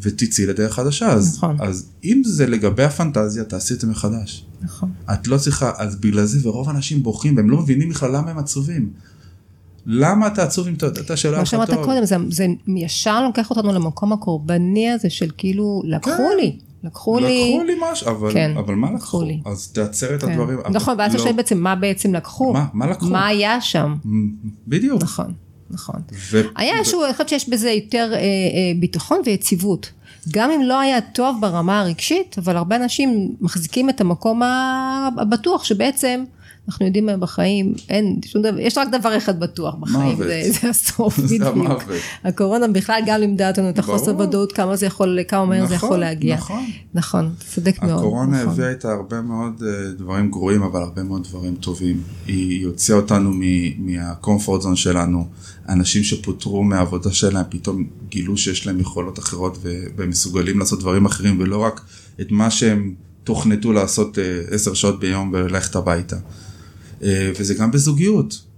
ותצאי לדרך חדשה. אז, נכון. אז אם זה לגבי הפנטזיה, תעשי את זה מחדש. נכון. את לא צריכה, אז בגלל זה, ורוב האנשים בוכים, והם לא מבינים בכלל למה הם עצובים. למה אתה עצוב אם אתה שלא היה לך שאמרת טוב? קודם, זה, זה ישר לוקח אותנו למקום הקורבני הזה של כאילו, לקחו כן. לי, לקחו לי. לקחו לי משהו, אבל, כן, אבל מה לקחו? לי. אז תעצר את כן. הדברים. נכון, ואז אתה לא- שואל בעצם מה בעצם לקחו. מה? מה לקחו? מה היה שם? בדיוק. נכון, נכון. ו- היה ו- איזשהו, אני חושבת שיש בזה יותר אה, אה, ביטחון ויציבות. גם אם לא היה טוב ברמה הרגשית, אבל הרבה אנשים מחזיקים את המקום הבטוח שבעצם אנחנו יודעים מה בחיים, אין שום דבר, יש רק דבר אחד בטוח בחיים. זה, זה הסוף, זה בדיוק. המוות. הקורונה בכלל גם לימדה אותנו את החוסר. ודאות, כמה זה יכול, כמה מהר זה נכון, יכול להגיע. נכון. נכון, צודק מאוד. הקורונה נכון. הביאה איתה הרבה מאוד אה, דברים גרועים, אבל הרבה מאוד דברים טובים. היא הוציאה אותנו מהקומפורט זון שלנו. אנשים שפוטרו מהעבודה שלהם פתאום גילו שיש להם יכולות אחרות והם מסוגלים לעשות דברים אחרים ולא רק את מה שהם תוכנתו לעשות אה, עשר שעות ביום וללכת הביתה. אה, וזה גם בזוגיות.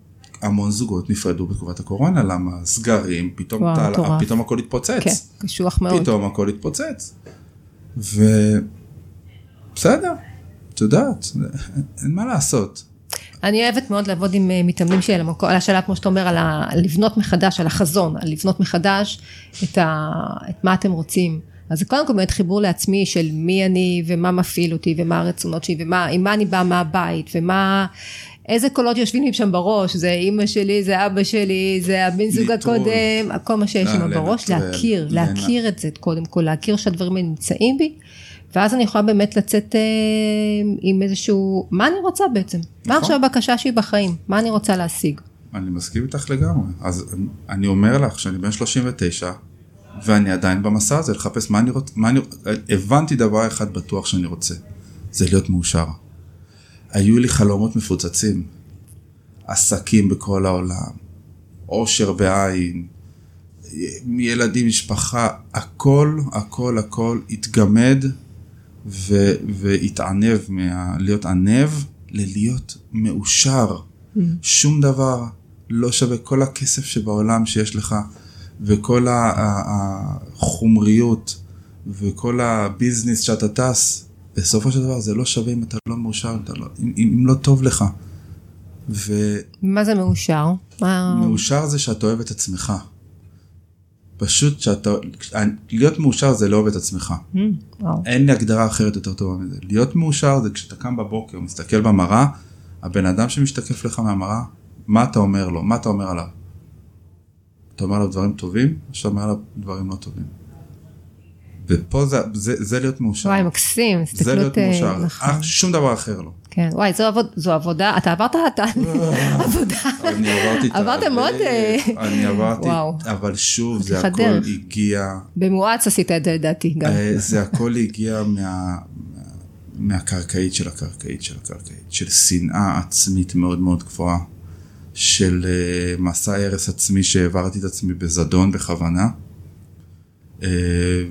המון זוגות נפרדו בתקופת הקורונה, למה סגרים, פתאום, וואו, מטורף. פתאום הכל התפוצץ. כן, קשוח מאוד. פתאום הכל התפוצץ. ו... בסדר, את יודעת, אין מה לעשות. אני אוהבת מאוד לעבוד עם אה, מתאמנים שלי על השאלה כמו שאתה אומר, על, ה, לבנות מחדש, על החזון, על לבנות מחדש את, ה, את מה אתם רוצים. אז זה קודם כל באמת חיבור לעצמי של מי אני ומה מפעיל אותי ומה הרצונות שלי ומה, עם מה אני באה מהבית ומה, איזה קולות יושבים לי שם בראש, זה אימא שלי, זה אבא שלי, זה הבן זוג. הקודם, כל מה שיש אה, שם בראש, לנטרל, להכיר, להכיר את זה קודם כל, להכיר שהדברים האלה נמצאים בי. ואז אני יכולה באמת לצאת אה, עם איזשהו, מה אני רוצה בעצם? מה נכון. עכשיו הבקשה שלי בחיים? מה אני רוצה להשיג? אני מסכים איתך לגמרי. אז אני אומר לך שאני בן 39, ואני עדיין במסע הזה, לחפש מה אני רוצה, מה אני, הבנתי דבר אחד בטוח שאני רוצה, זה להיות מאושר. היו לי חלומות מפוצצים, עסקים בכל העולם, עושר בעין, ילדים, משפחה, הכל, הכל, הכל התגמד ו- והתענב, מה- להיות ענב ללהיות מאושר. שום דבר לא שווה כל הכסף שבעולם שיש לך וכל החומריות וכל הביזנס שאתה טס, בסופו של דבר זה לא שווה אם אתה לא מאושר, אם, אתה לא, אם, אם לא טוב לך. ומאושר מה זה מאושר? מה... זה שאתה אוהב את עצמך. פשוט שאתה, להיות מאושר זה לאהוב את עצמך. Mm, וואו. אין לי הגדרה אחרת יותר טובה מזה. להיות מאושר זה כשאתה קם בבוקר, מסתכל במראה, הבן אדם שמשתקף לך מהמראה, מה אתה אומר לו? מה אתה אומר עליו? אתה אומר עליו דברים טובים, או שאתה אומר עליו דברים לא טובים? ופה זה, זה, זה להיות מאושר. וואי, מקסים, זה להיות הסתכלות, אה, מאושר. נכון. אך שום דבר אחר לא. כן, וואי, זו, עבוד, זו עבודה, אתה עברת את העבודה. אני עברתי את עברת הרבה- מאוד, אה, אני עברתי. אבל שוב, זה הכל. הגיע, במואץ עשית את זה לדעתי גם. אה, זה הכל הגיע מה, מה, מהקרקעית של הקרקעית של הקרקעית, של שנאה עצמית מאוד מאוד גבוהה, של אה, מסע הרס עצמי שהעברתי את עצמי בזדון בכוונה, אה,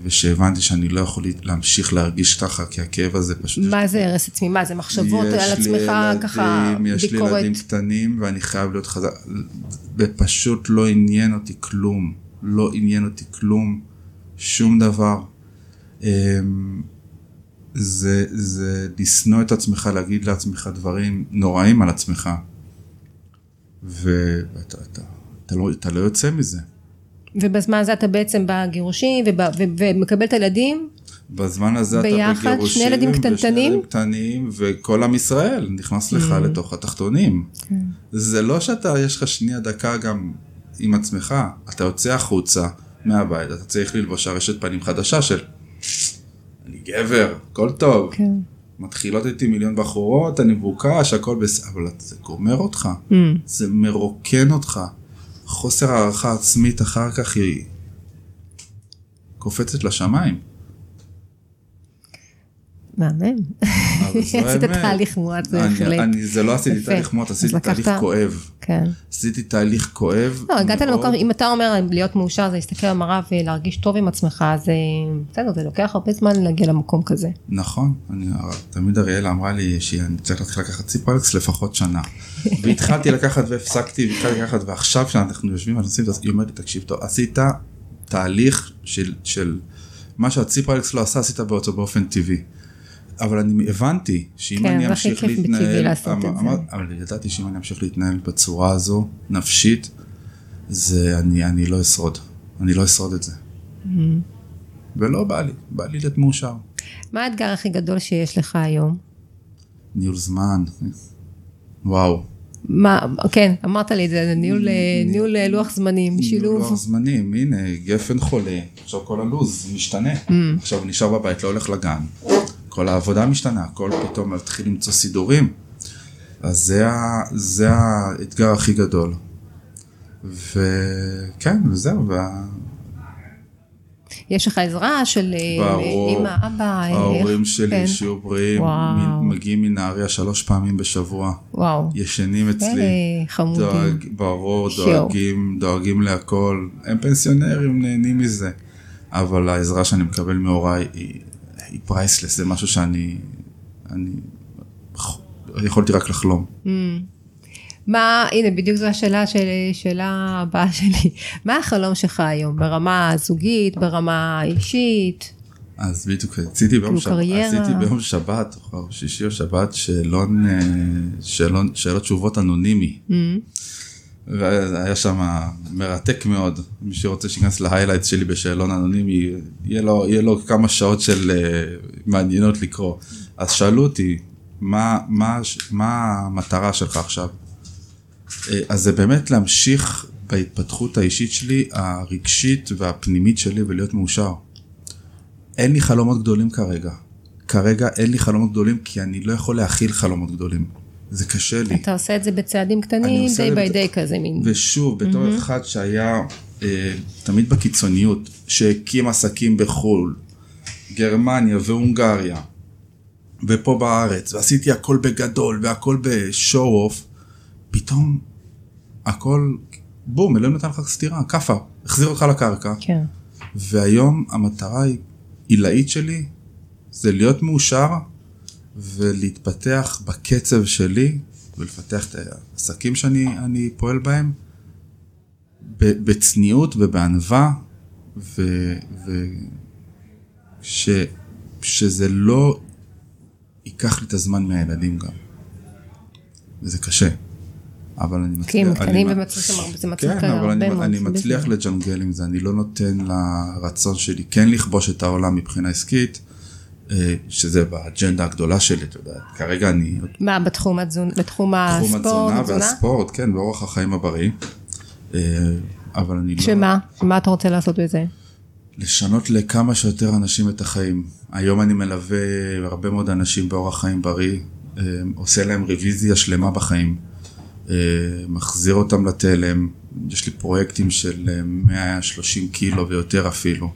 ושהבנתי שאני לא יכול להמשיך להרגיש ככה, כי הכאב הזה פשוט... מה זה הרס עצמי? מה זה מחשבות על עצמך ילדים, ככה יש לי ביקורת? ילדים קטנים ואני חייב להיות חזק, ופשוט לא עניין אותי כלום, לא עניין אותי כלום, שום דבר. אמ, זה, זה לשנוא את עצמך, להגיד לעצמך דברים נוראים על עצמך, ואתה אתה, אתה לא, אתה לא יוצא מזה. ובזמן הזה אתה בעצם בגירושים ובא- ו- ומקבל את הילדים? בזמן הזה ביחד? אתה בגירושים, שני ילדים ושני קטנטנים? ילדים קטנים, וכל עם ישראל נכנס לך Mm. לתוך התחתונים. כן. זה לא שאתה, יש לך שנייה דקה גם עם עצמך, אתה יוצא החוצה מהבית, אתה צריך ללבוש ארשת פנים חדשה של אני גבר, הכל טוב. כן. מתחילות איתי מיליון בחורות, אני מבוקש, הכל בסדר, אבל זה גומר אותך, Mm. זה מרוקן אותך. חוסר הערכה עצמית אחר כך היא קופצת לשמיים. מהמם. עשית. תהליך מואץ אני- בהחלט. אני, זה לא עשיתי. תהליך אז עשיתי תהליך כואב. כן. עשיתי תהליך כואב. לא, הגעת. למקום, אם אתה אומר להיות מאושר זה להסתכל במראה ולהרגיש טוב עם עצמך, אז אה, בסדר, זה לוקח הרבה זמן להגיע למקום כזה. נכון, תמיד אריאלה אמרה לי שאני צריך להתחיל לקחת ציפרלקס לפחות שנה. והתחלתי לקחת והפסקתי, והתחלתי לקחת, ועכשיו כשאנחנו יושבים ועושים את זה, היא אומרת לי, תקשיב טוב, עשית תהליך של, של מה שהציפרלקס לא עשה, עשית באותו באופן טבעי. אבל אני הבנתי שאם כן, אני אמשיך להתנהל, אמר- אבל ידעתי שאם אני אמשיך להתנהל בצורה הזו, נפשית, זה אני, אני לא אשרוד, אני לא אשרוד את זה. Mm-hmm. ולא בא לי, בא לי להיות מאושר. מה האתגר הכי גדול שיש לך היום? ניהול זמן, וואו. מה, כן, אמרת לי את זה, ניהול, אה, ניהול אה, לוח זמנים, ניהול שילוב. לוח זמנים, הנה, גפן חולה, עכשיו כל הלו"ז משתנה. Mm. עכשיו נשאר בבית, לא הולך לגן. כל העבודה משתנה, הכל פתאום מתחיל למצוא סידורים. אז זה, ה, זה האתגר הכי גדול. וכן, וזהו, וה... יש לך עזרה של אה, ברור. אמא, אבא, אה, ההורים איך- שלי כן. שיהיו בריאים, וואו. מגיעים מנהריה שלוש פעמים בשבוע, וואו, ישנים אצלי. אה, חמודים. דואג, ברור, שיו. דואגים, דואגים להכל. הם פנסיונרים, נהנים מזה. אבל העזרה שאני מקבל מהוריי היא, היא פרייסלס, זה משהו שאני... אני... יכולתי רק לחלום. מה, הנה בדיוק זו השאלה של, שאלה הבאה שלי, מה החלום שלך היום ברמה זוגית, ברמה אישית? אז בדיוק עשיתי ביום כאילו שבת. עשיתי ביום שבת, או שישי או שבת, שאלון, אה, שאלון, שאלות תשובות אנונימי. והיה שם מרתק מאוד, מי שרוצה שייכנס להיילייטס שלי בשאלון אנונימי, יהיה לו, יהיה לו כמה שעות של אה, מעניינות לקרוא. אז שאלו אותי, מה, מה, מה המטרה שלך עכשיו? אה, אז זה באמת להמשיך בהתפתחות האישית שלי, הרגשית והפנימית שלי ולהיות מאושר. אין לי חלומות גדולים כרגע. כרגע אין לי חלומות גדולים כי אני לא יכול להכיל חלומות גדולים. זה קשה לי. אתה עושה את זה בצעדים קטנים, די ביי דיי כזה מין. ושוב, בתור אחד שהיה אה, תמיד בקיצוניות, שהקים עסקים בחו"ל, גרמניה והונגריה, ופה בארץ, ועשיתי הכל בגדול והכל בשואו אוף, פתאום הכל, בום, אלוהים נתן לך סטירה, כאפה, החזיר אותך לקרקע. כן. והיום המטרה העילאית שלי זה להיות מאושר ולהתפתח בקצב שלי ולפתח את העסקים שאני אני פועל בהם בצניעות ובענווה ו... ו... ש... שזה לא ייקח לי את הזמן מהילדים גם. וזה קשה. אבל אני כי הם מצליח- קטנים זה מצריך כן, אבל אני. אני מצליח. לג'נגל עם זה, אני לא נותן לרצון שלי כן לכבוש את העולם מבחינה עסקית, שזה באג'נדה הגדולה שלי, אתה יודע, כרגע אני מה, בתחום התזונה, בתחום תחום הספורט, התזונה התזונה? והספורט, כן, באורח החיים הבריא, אה, אבל אני לא... שמה? מה אתה רוצה לעשות בזה? לשנות לכמה שיותר אנשים את החיים. היום אני מלווה הרבה מאוד אנשים באורח חיים בריא, אה, עושה להם רוויזיה שלמה בחיים, אה, מחזיר אותם לתלם, יש לי פרויקטים של אה, 130 קילו ויותר אפילו,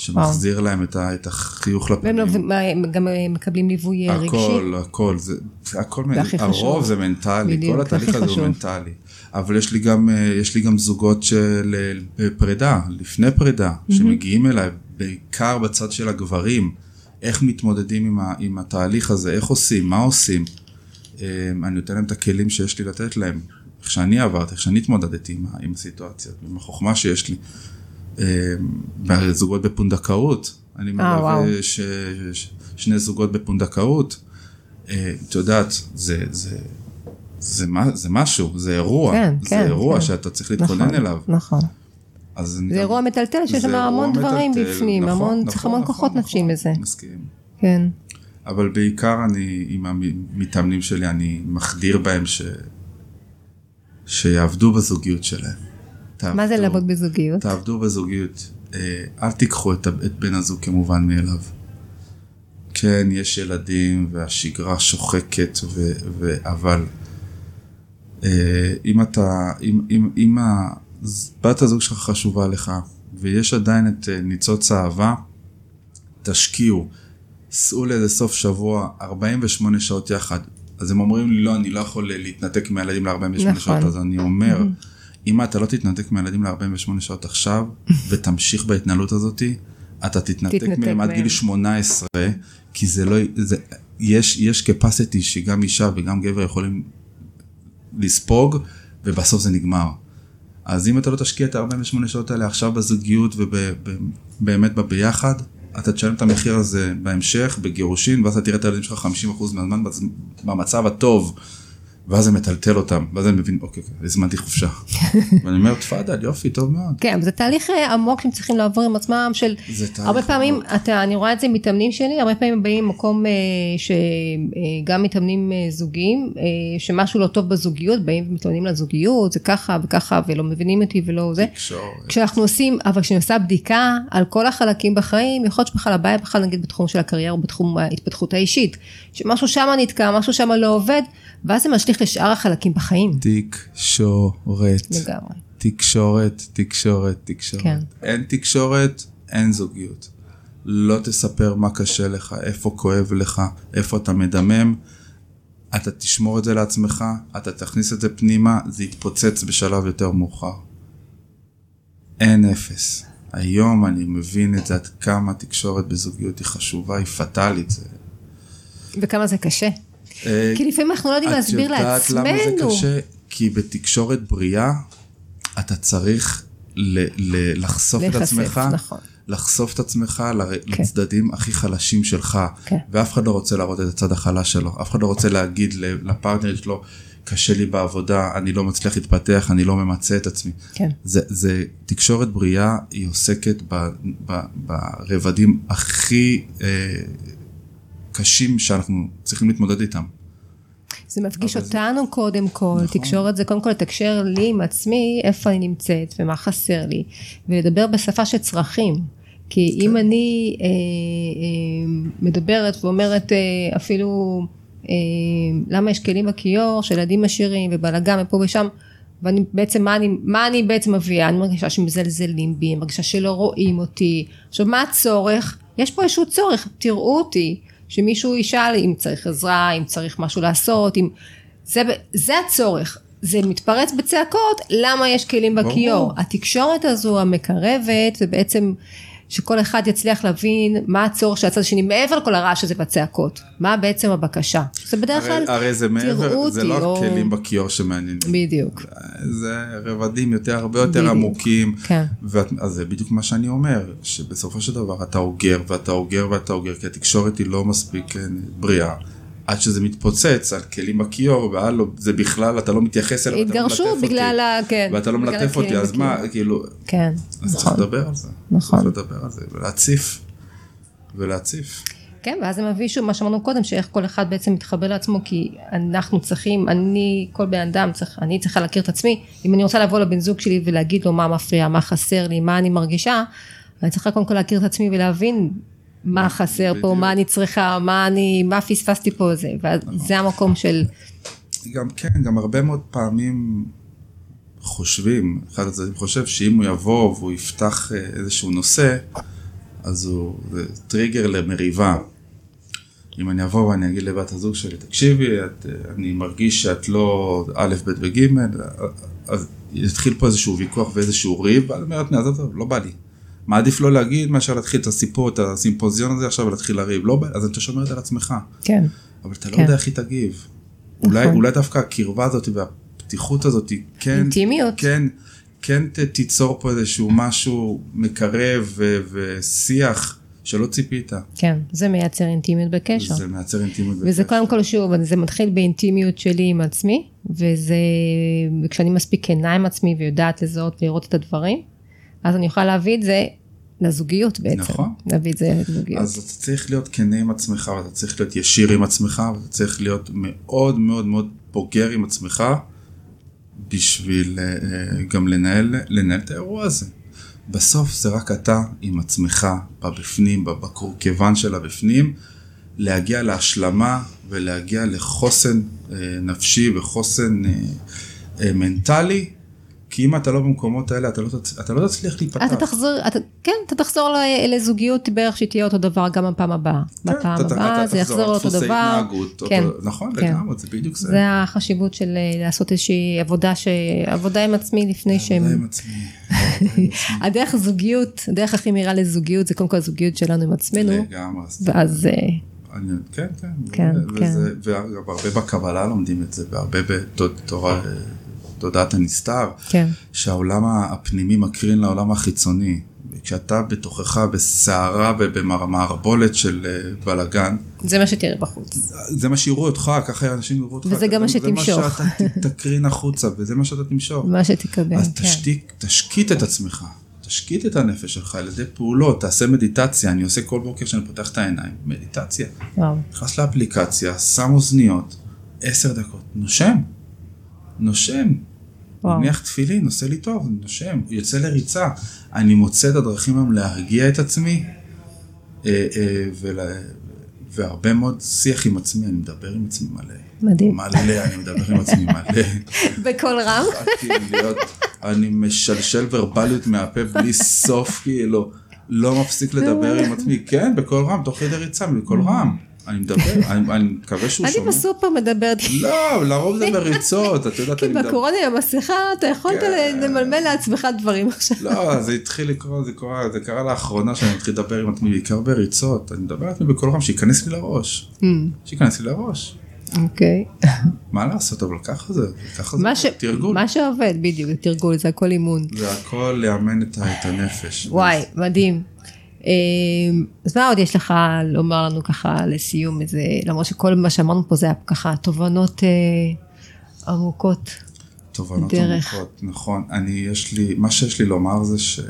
שמחזיר להם את ה- את החיוך והם לא- לפנים. הם גם אה, מקבלים ליווי אה, רגשי? הכל, הכל, זה, זה הכל, חשוב. הרוב זה מנטלי, בדיוק, כל התהליך הזה הוא. מנטלי. אבל יש לי גם, אה, יש לי גם זוגות של פרידה, לפני פרידה, שמגיעים אליי, בעיקר בצד של הגברים, איך מתמודדים עם, ה, עם התהליך הזה, איך עושים, מה עושים. אני נותן להם את הכלים שיש לי לתת להם, איך שאני עברתי, איך שאני התמודדתי עם, עם הסיטואציות, עם החוכמה שיש לי. אה, זוגות בפונדקאות, אני וואו. מלווה ש, ש, שני זוגות בפונדקאות. אה, את יודעת, זה, זה, זה, מה, זה משהו, זה אירוע. כן, זה כן, אירוע כן. שאתה צריך להתכונן נכון, אליו. נכון. אז זה גם- אירוע מטלטל שיש שם המון אירוע דברים מטלטל, בפנים, נכון, המון, נכון, צריך המון נכון, כוחות נכון, נפשיים לזה. מסכים. כן. אבל בעיקר אני, עם המתאמנים שלי, אני מחדיר בהם ש... שיעבדו בזוגיות שלהם. מה זה תעבדו- לעבוד בזוגיות? תעבדו בזוגיות. אה, אל תיקחו את, את בן הזוג כמובן מאליו. כן, יש ילדים והשגרה שוחקת, ו, ו, אבל אה, אם אתה, אם, אם, אם בת הזוג שלך חשובה לך, ויש עדיין את אה, ניצוץ האהבה, תשקיעו. סעו לאיזה סוף שבוע, 48 שעות יחד. אז הם אומרים לי, לא, אני לא יכול להתנתק מהילדים ל-48 נכון. שעות, אז אני אומר, אם אתה לא תתנתק מהילדים ל-48 שעות עכשיו, ותמשיך בהתנהלות הזאתי, אתה תתנתק תתנתק מהם עד מהם. גיל 18, כי זה לא, זה, יש, יש capacity שגם אישה וגם גבר יכולים לספוג, ובסוף זה נגמר. אז אם אתה לא תשקיע את ה-48 שעות האלה עכשיו בזוגיות ובאמת בביחד, אתה תשלם את המחיר הזה בהמשך, בגירושין, ואז אתה תראה את הילדים שלך 50% מהזמן במצב הטוב, ואז זה מטלטל אותם, ואז אני מבין, אוקיי, אוקיי, הזמנתי חופשה. ואני אומר, תפאדל, יופי, טוב מאוד. כן, זה תהליך אה, עמוק שהם צריכים לעבור עם עצמם של... זה תהליך הרבה פעמים. אתה, אני רואה את זה עם מתאמנים שלי, הרבה פעמים הם באים ממקום אה, שגם מתאמנים אה, זוגיים, אה, שמשהו לא טוב בזוגיות, באים ומתאמנים לזוגיות, זה ככה וככה, ולא מבינים אותי ולא זה. כשאנחנו עושים, אבל כשאני עושה בדיקה על כל החלקים בחיים, יכול להיות שבכלל הבעיה בכלל נגיד בתחום של הקריירה או בתחום ההתפתחות האישית, שמשהו שם נתקע, משהו שם לא עובד, ואז זה משליך לשאר החלקים בחיים. תקשורת. לגמרי. תקשורת, תקשורת, תקשורת. כן. אין תקשורת, אין זוגיות. לא תספר מה קשה לך, איפה כואב לך, איפה אתה מדמם. אתה תשמור את זה לעצמך, אתה תכניס את זה פנימה, זה יתפוצץ בשלב יותר מאוחר. אין אפס. היום אני מבין את זה עד כמה תקשורת בזוגיות היא חשובה, היא פטאלית. זה... וכמה זה קשה. אה, כי לפעמים אנחנו לא יודעים להסביר את יודעת למה זה לעצמנו. קשה? כי בתקשורת בריאה אתה צריך ל- ל- לחשוף את להיחשף, עצמך, נכון. לחשוף את עצמך ל- לצדדים הכי חלשים שלך, כן. ואף אחד לא רוצה להראות את הצד החלש שלו, אף אחד לא רוצה להגיד לפרטנר שלו, קשה לי בעבודה, אני לא מצליח להתפתח, אני לא ממצה את עצמי. כן. זה, זה תקשורת בריאה, היא עוסקת ב, ב, ברבדים הכי אה, קשים שאנחנו צריכים להתמודד איתם. זה מפגיש אבל זה- אותנו קודם כל, נכון. תקשורת זה קודם כל לתקשר לי עם עצמי איפה אני נמצאת ומה חסר לי, ולדבר בשפה של צרכים. כי אם אני אה, אה, מדברת ואומרת אה, אפילו אה, למה יש כלים בכיור של ילדים עשירים ובלאגן ופה ושם ואני בעצם מה אני, מה אני בעצם מביאה אני מרגישה שמזלזלים בי אני מרגישה שלא רואים אותי עכשיו מה הצורך יש פה איזשהו צורך תראו אותי שמישהו ישאל אם צריך עזרה אם צריך משהו לעשות אם זה, זה הצורך זה מתפרץ בצעקות למה יש כלים ברור. בכיור התקשורת הזו המקרבת זה בעצם שכל אחד יצליח להבין מה הצורך של הצד השני מעבר לכל הרעש הזה בצעקות מה בעצם הבקשה זה בדרך כלל הרי, זה מעבר, זה לא או- הכלים בכיור שמעניינים. בדיוק זה רבדים יותר, הרבה יותר בדיוק. עמוקים. כן. ואת, אז זה בדיוק מה שאני אומר, שבסופו של דבר אתה אוגר ואתה אוגר ואתה אוגר, כי התקשורת היא לא מספיק אה, בריאה. עד שזה מתפוצץ על כלים בכיור, והלו, זה בכלל, אתה לא מתייחס אליו, אתה לא מלטף התגרשו אותי. בגלל ה... כן. ואתה לא מלטף אותי, הכלים אז מה. כאילו, כן, אז צריך נכון. לדבר על זה. נכון. צריך לדבר על זה, ולהציף. ולהציף. כן, ואז זה מביא שוב מה שאמרנו קודם, שאיך כל אחד בעצם מתחבר לעצמו, כי אנחנו צריכים, אני, כל בן אדם, צריך, אני צריכה להכיר את עצמי, אם אני רוצה לבוא לבן זוג שלי ולהגיד לו מה מפריע, מה חסר לי, מה אני מרגישה, אני צריכה קודם כל להכיר את עצמי ולהבין מה חסר פה, בדיוק. מה אני צריכה, מה אני, מה פספסתי פה זה, וזה המקום של, גם כן, גם הרבה מאוד פעמים חושבים, אחד הצדדים חושב שאם הוא יבוא והוא יפתח אה, איזשהו נושא, אז הוא, זה טריגר למריבה. אם אני אבוא ואני אגיד לבת הזוג שלי, תקשיבי, את, אה, אני מרגיש שאת לא א', ב' וג', אז יתחיל פה איזשהו ויכוח ואיזשהו ריב, ואז אומרת, עזוב, עזוב, לא בא לי. מעדיף לא להגיד מאשר להתחיל את הסיפור, את הסימפוזיון הזה עכשיו ולהתחיל לריב. לא אז אתה שומר את זה על עצמך. כן, אבל אתה לא כן. יודע איך היא תגיב. אולי, נכון. אולי דווקא הקרבה הזאת והפתיחות הזאת, כן, אינטימיות. כן, כן ת, תיצור פה איזשהו משהו מקרב ו, ושיח שלא ציפית. כן, זה מייצר אינטימיות בקשר. זה מייצר אינטימיות וזה בקשר. קודם כל שוב, זה מתחיל באינטימיות שלי עם עצמי, וזה, וכשאני מספיק כנה עם עצמי ויודעת לזהות ולראות את הדברים, אז אני יכולה להביא את זה לזוגיות בעצם. נכון. להביא את זה לזוגיות. אז אתה צריך להיות כנה עם עצמך, ואתה צריך להיות ישיר עם עצמך, ואתה צריך להיות מאוד מאוד מאוד בוגר עם עצמך, בשביל אה, גם לנהל, לנהל את האירוע הזה. בסוף זה רק אתה עם עצמך, בבפנים, בקורקבן של הבפנים, להגיע להשלמה ולהגיע לחוסן אה, נפשי וחוסן אה, מנטלי, כי אם אתה לא במקומות האלה, אתה לא, תצ... אתה לא תצליח להיפתח. אתה תחזור, אתה, כן, אתה תחזור ל- לזוגיות בערך שתהיה אותו דבר גם בפעם הבאה. כן, בפעם אתה- הבאה אתה זה יחזור דפוסי דבר. התנהגות, כן, אותו- נכון, כן. לגמרי, זה בדיוק זה. זה החשיבות של אה, לעשות איזושהי עבודה, ש... עבודה עם עצמי לפני שהם... עבודה עם עצמי. הדרך הזוגיות, הדרך הכי מהירה לזוגיות זה קודם כל הזוגיות שלנו עם עצמנו, לגמרי. אז- ואז אה, אני- כן, כן. כן, ו- כן. וזה- ואגב, הרבה בקבלה לומדים את זה, והרבה בתורה, תודעת הנסתר, כן, שהעולם הפנימי מקרין לעולם החיצוני. וכשאתה בתוכך בסערה ובמערבולת של אה, בלאגן, זה מה שתראה בחוץ. זה מה שיראו אותך, ככה אנשים יראו אותך. וזה גם מה זה שתמשוך. מה שאתה תקרין החוצה, וזה מה שאתה תמשוך. מה שתקבל, אז כן. תשתיק, תשקיט את עצמך, תשקיט את הנפש שלך על ידי פעולות, תעשה מדיטציה, אני עושה כל בוקר כשאני פותח את העיניים, מדיטציה. וואו. נכנס לאפליקציה, שם אוזניות, עשר דקות, נושם, נושם. וואו. מניח תפילין, עושה לי טוב, נושם, יוצא לריצה. אני מוצא את הדרכים היום להרגיע את עצמי, אה, אה, ול... והרבה מאוד שיח עם עצמי, אני מדבר עם עצמי מלא. מדהים. מלא, אני מדבר עם עצמי מלא. בקול רם. להיות, אני משלשל ורבליות מהפה בלי סוף, כאילו, לא מפסיק לדבר עם עצמי, כן, בקול רם, תוך כדי ריצה, בקול רם. אני מדבר, אני אני מקווה שהוא אני שומע. בסופר מדברת, לא, לרוב זה בריצות, את יודעת, כי אני מדבר. בקורונה עם המסכה אתה יכולת כן. למלמל לעצמך דברים עכשיו. לא, זה התחיל לקרות, זה קרה, זה קרה לאחרונה שאני מתחיל לדבר עם עצמי, בעיקר בריצות, אני מדבר עצמי בקול רם, שייכנס לי לראש, שייכנס לי לראש. אוקיי. מה לעשות, אבל ככה זה, ככה זה, ש- תרגול. מה שעובד בדיוק, זה תרגול, זה הכל אימון. זה הכל לאמן את הנפש. וואי, מדהים. אה, אז מה עוד יש לך לומר לנו ככה לסיום איזה, למרות שכל מה שאמרנו פה זה היה ככה תובנות אה, עמוקות. תובנות דרך. עמוקות, נכון. אני, יש לי, מה שיש לי לומר זה ש...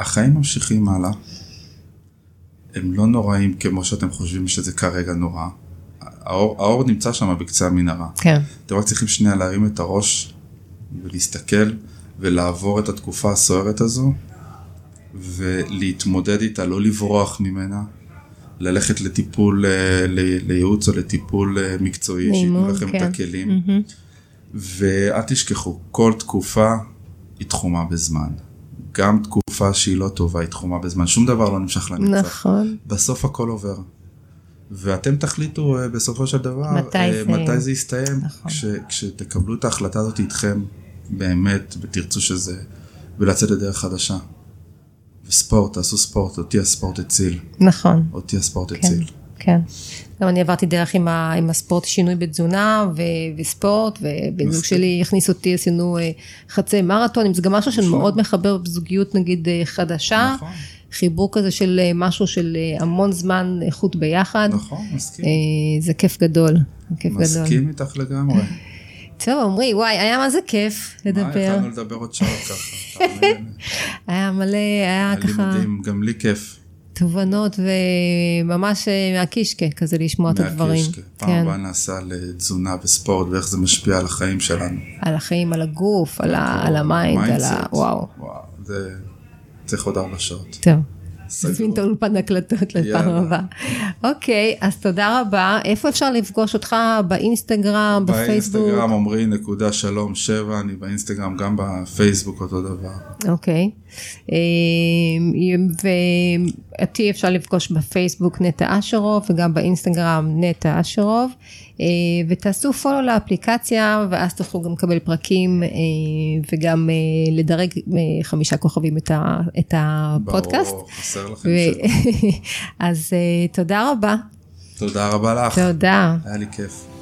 החיים ממשיכים הלאה. הם לא נוראים כמו שאתם חושבים שזה כרגע נורא. האור, האור נמצא שם בקצה המנהרה. כן. אתם רק צריכים שנייה להרים את הראש ולהסתכל ולעבור את התקופה הסוערת הזו ולהתמודד איתה, לא לברוח ממנה, ללכת לטיפול, אה, לייעוץ או לטיפול אה, מקצועי, שייתנו לכם כן. את הכלים. ואל תשכחו, כל תקופה היא תחומה בזמן. גם תקופה שהיא לא טובה היא תחומה בזמן, שום דבר לא נמשך לנצח. נכון. בסוף הכל עבר. ואתם תחליטו אה, בסופו של דבר מתי זה- מתי זה יסתיים, נכון. כש, כשתקבלו את ההחלטה הזאת איתכם באמת ותרצו שזה, ולצאת לדרך חדשה. וספורט, תעשו ספורט, אותי הספורט הציל, נכון. אותי הספורט כן, הציל. כן. גם אני עברתי דרך עם, ה, עם הספורט, שינוי בתזונה ו, וספורט, ובן זוג מסכים. שלי הכניס אותי, עשינו אה, חצי מרתונים, זה גם משהו שמאוד מחבר בזוגיות נגיד אה, חדשה, נכון, חיבור כזה של אה, משהו של המון זמן איכות ביחד, נכון, מסכים. זה כיף גדול, כיף גדול. מסכים איתך לגמרי. טוב, עמרי, וואי, היה מה זה כיף מה, לדבר, יכולנו לדבר עוד שעות ככה. היה מלא, היה ככה מדהים, גם לי כיף. תובנות וממש אה, מהקישקע כזה לשמוע את הדברים. מהקישקע. פעם כן. הבאה נעשה על תזונה וספורט ואיך זה משפיע על החיים שלנו. על החיים, על הגוף, על, ה, על ה mind, על ה... וואו, זה צריך עוד ארבע שעות. טוב. תזמין את האולפן הקלטות לפעם. הבאה. אוקיי, אז תודה רבה. איפה אפשר לפגוש אותך? באינסטגרם, בפייסבוק? באינסטגרם עמרי נקודה שלום שבע, אני באינסטגרם גם בפייסבוק אותו דבר. אוקיי. אמ, ואותי אפשר לפגוש בפייסבוק נטע אשרוב וגם באינסטגרם נטע אשרוב. אה, ותעשו פולו לאפליקציה ואז תוכלו גם לקבל פרקים אה, וגם אה, לדרג חמישה כוכבים את ה- את הפודקאסט. ברור, חסר לכם ו-. אז תודה רבה. תודה רבה לך, תודה. היה לי כיף.